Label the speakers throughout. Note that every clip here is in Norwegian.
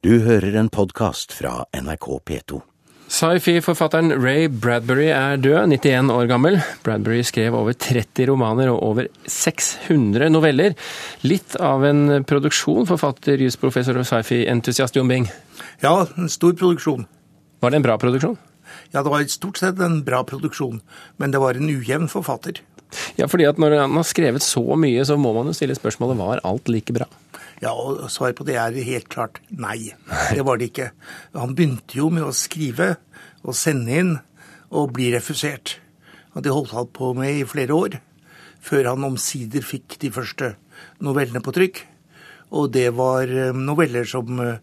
Speaker 1: Du hører en podkast fra NRK P2.
Speaker 2: Sci-fi-forfatteren Ray Bradbury er død, 91 år gammel. Bradbury skrev over 30 romaner og over 600 noveller. Litt av en produksjon, forfatter, jusprofessor og sci-fi-entusiast Jon Bing.
Speaker 3: Ja, en stor produksjon.
Speaker 2: Var det en bra produksjon?
Speaker 3: Ja, det var stort sett en bra produksjon, men det var en ujevn forfatter.
Speaker 2: Ja, fordi at når han har skrevet så mye, så må man jo stille spørsmålet var alt like bra?
Speaker 3: Ja, og svaret på det er helt klart nei. Det var det ikke. Han begynte jo med å skrive og sende inn og bli refusert. Og det holdt han på med i flere år, før han omsider fikk de første novellene på trykk. Og det var eh, noveller som eh,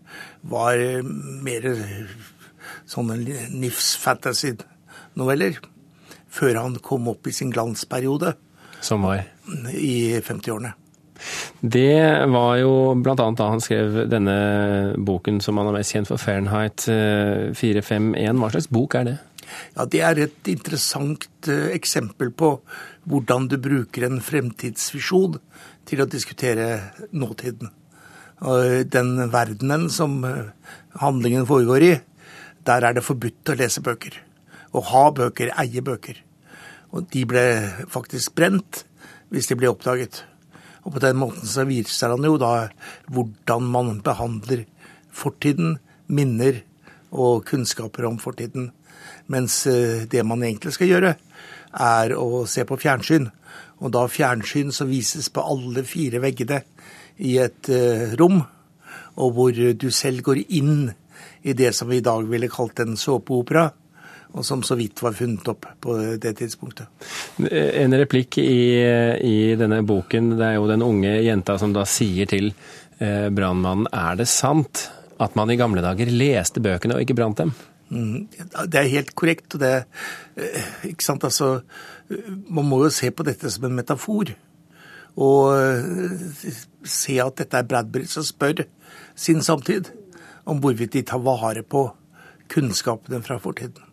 Speaker 3: var eh, mer sånne nifs fantasy-noveller. Før han kom opp i sin glansperiode.
Speaker 2: Som var?
Speaker 3: I 50-årene.
Speaker 2: Det var jo bl.a. da han skrev denne boken som han er mest kjent for, Fahrenheit 451. Eh, Hva slags bok er det?
Speaker 3: Ja, Det er et interessant eh, eksempel på hvordan du bruker en fremtidsvisjon til å diskutere nåtiden. Den verdenen som eh, handlingen foregår i, der er det forbudt å lese bøker. Å ha bøker, eie bøker. Og de ble faktisk brent hvis de ble oppdaget. Og på den måten så viser han jo da hvordan man behandler fortiden, minner og kunnskaper om fortiden. Mens eh, det man egentlig skal gjøre, er å se på fjernsyn. Og da fjernsyn som vises på alle fire veggene i et eh, rom, og hvor du selv går inn i det som vi i dag ville kalt en såpeopera og som så vidt var funnet opp på det tidspunktet.
Speaker 2: En replikk i, i denne boken, det er jo den unge jenta som da sier til eh, brannmannen er det sant at man i gamle dager leste bøkene og ikke brant dem?
Speaker 3: Mm, det er helt korrekt. og det, eh, ikke sant, altså, Man må jo se på dette som en metafor. Og eh, se at dette er Bradbury som spør sin samtid om hvorvidt de tar vare på kunnskapene fra fortiden.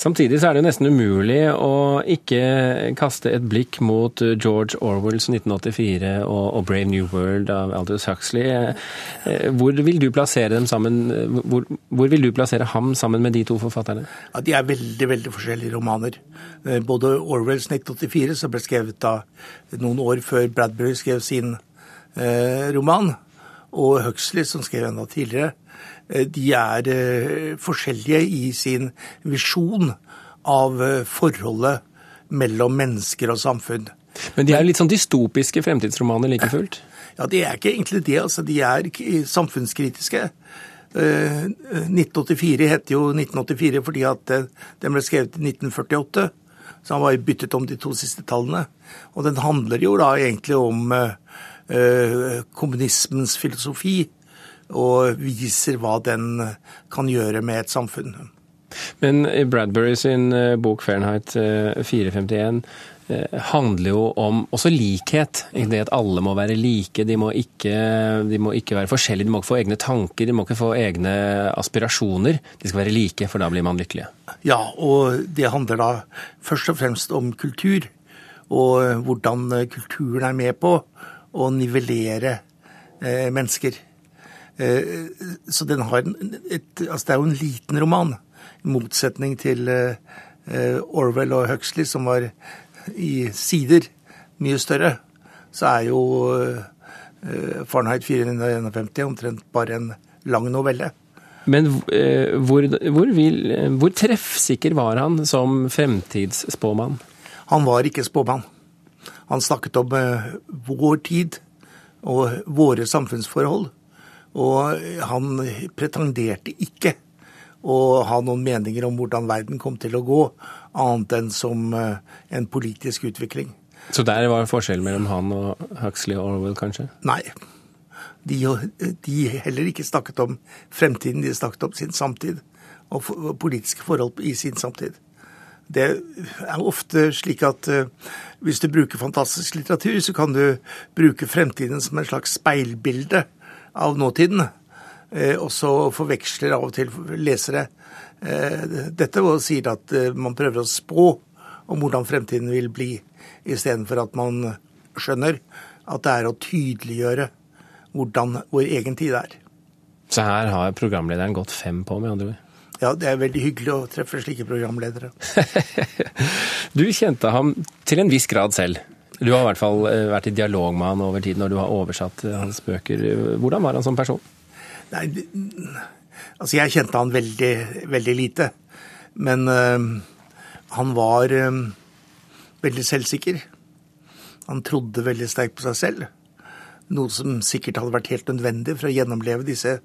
Speaker 2: Samtidig så er det jo nesten umulig å ikke kaste et blikk mot George Orwells 1984 og, Brave New World av Aldous Huxley. Eh, hvor vil du plassere dem sammen? Hvor, hvor, vil du plassere ham sammen med de to forfatterne?
Speaker 3: Ja, De er veldig veldig forskjellige romaner. Eh, både Orwells 1984, som ble skrevet da noen år før Bradbury skrev sin eh, roman, og Huxley, som skrev enda tidligere, Eh, de er eh, forskjellige i sin visjon av eh, forholdet mellom mennesker og samfunn.
Speaker 2: Men de er litt sånn dystopiske fremtidsromaner like fullt?
Speaker 3: Ja, de er ikke egentlig det. altså De er samfunnskritiske. 1984 heter jo 1984 fordi at den ble skrevet i 1948. Så han var byttet om de to siste tallene. Og den handler jo da egentlig om kommunismens filosofi og viser hva den kan gjøre med et samfunn.
Speaker 2: Men Bradbury sin eh, bok 'Fahrenheit 451' eh, eh, handler jo om også likhet. Det at alle må være like. De må, ikke, de må ikke være forskjellige. De må ikke få egne tanker, de må ikke få egne aspirasjoner. De skal være like, for da blir man lykkelige.
Speaker 3: Ja, og det handler da først og fremst om kultur. Og hvordan kulturen er med på å nivellere mennesker. Eh, så den har et, altså det er jo en liten roman, i motsetning til eh, Orwell og Huxley, som var i sider mye større. Så er jo eh, Fahrenheit 451 omtrent bare en lang novelle.
Speaker 2: Men hvor, hvor, vil, hvor treffsikker var han som fremtidsspåmann?
Speaker 3: Han var ikke spåmann. Han snakket om vår tid og våre samfunnsforhold. Og han pretenderte ikke å ha noen meninger om hvordan verden kom til å gå, annet enn som eh, en politisk utvikling.
Speaker 2: Så der var forskjellen mellom han og Huxley og Orwell, kanskje?
Speaker 3: Nei. De, de heller ikke snakket om fremtiden, de snakket om sin samtid. Og politiske forhold i sin samtid. Det er ofte slik at uh, hvis du bruker fantastisk litteratur, så kan du bruke fremtiden som en slags speilbilde av nåtiden. Eh, og så forveksler av og til lesere eh, dette og sier at eh, man prøver å spå om hvordan fremtiden vil bli, istedenfor at man skjønner at det er å tydeliggjøre hvordan vår egen tid er.
Speaker 2: Så her har programlederen gått fem på, med andre ord.
Speaker 3: Ja, det er veldig hyggelig å treffe slike programledere.
Speaker 2: du kjente ham til en viss grad selv. Du har i hvert fall eh, vært i dialog med han over tid når du har oversatt eh, hans bøker. Hvordan var han som person?
Speaker 3: Nei, altså jeg kjente han veldig, veldig lite. Men øh, han var øh, veldig selvsikker. Han trodde veldig sterkt på seg selv. Noe som sikkert hadde vært helt nødvendig for å gjennomleve disse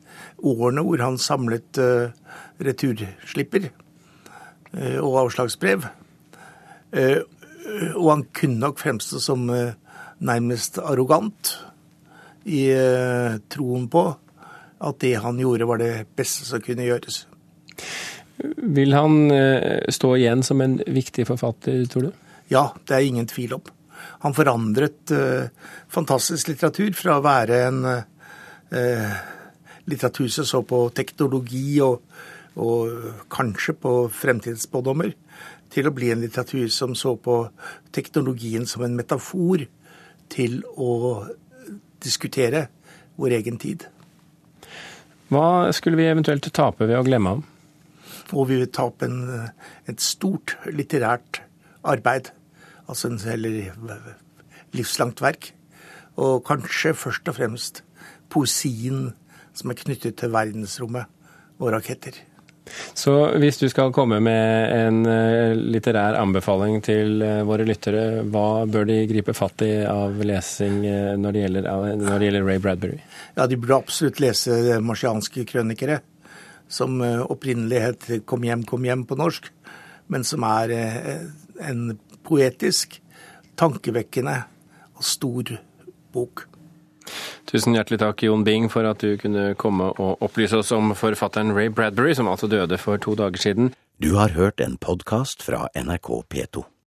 Speaker 3: årene hvor han samlet uh, returslipper uh, og avslagsbrev. Uh, og han kunne nok fremstå som nærmest arrogant i troen på at det han gjorde, var det beste som kunne gjøres.
Speaker 2: Vil han stå igjen som en viktig forfatter, tror du?
Speaker 3: Ja, det er ingen tvil om. Han forandret uh, fantastisk litteratur fra å være en uh, litteratur som så på teknologi og, og kanskje på fremtidsspådommer, til å bli en litteratur som så på teknologien som en metafor til å diskutere vår egen tid.
Speaker 2: Hva skulle vi eventuelt tape ved å glemme ham?
Speaker 3: Og vi vil tape en, et stort litterært arbeid altså en heller livslangt verk. Og kanskje først og fremst poesien som er knyttet til verdensrommet og raketter.
Speaker 2: Så hvis du skal komme med en eh, litterær anbefaling til eh, våre lyttere, hva bør de gripe fatt i av lesing eh, når det gjelder, når det gjelder Ray Bradbury?
Speaker 3: Ja, De burde absolutt lese marsianske krønikere, som opprinnelig het Kom hjem, kom hjem på norsk, men som er en poetisk, tankevekkende og stor bok.
Speaker 2: Tusen hjertelig takk, Jon Bing, for at du kunne komme og opplyse oss om forfatteren Ray Bradbury, som altså døde for to dager siden.
Speaker 1: Du har hørt en podkast fra NRK P2.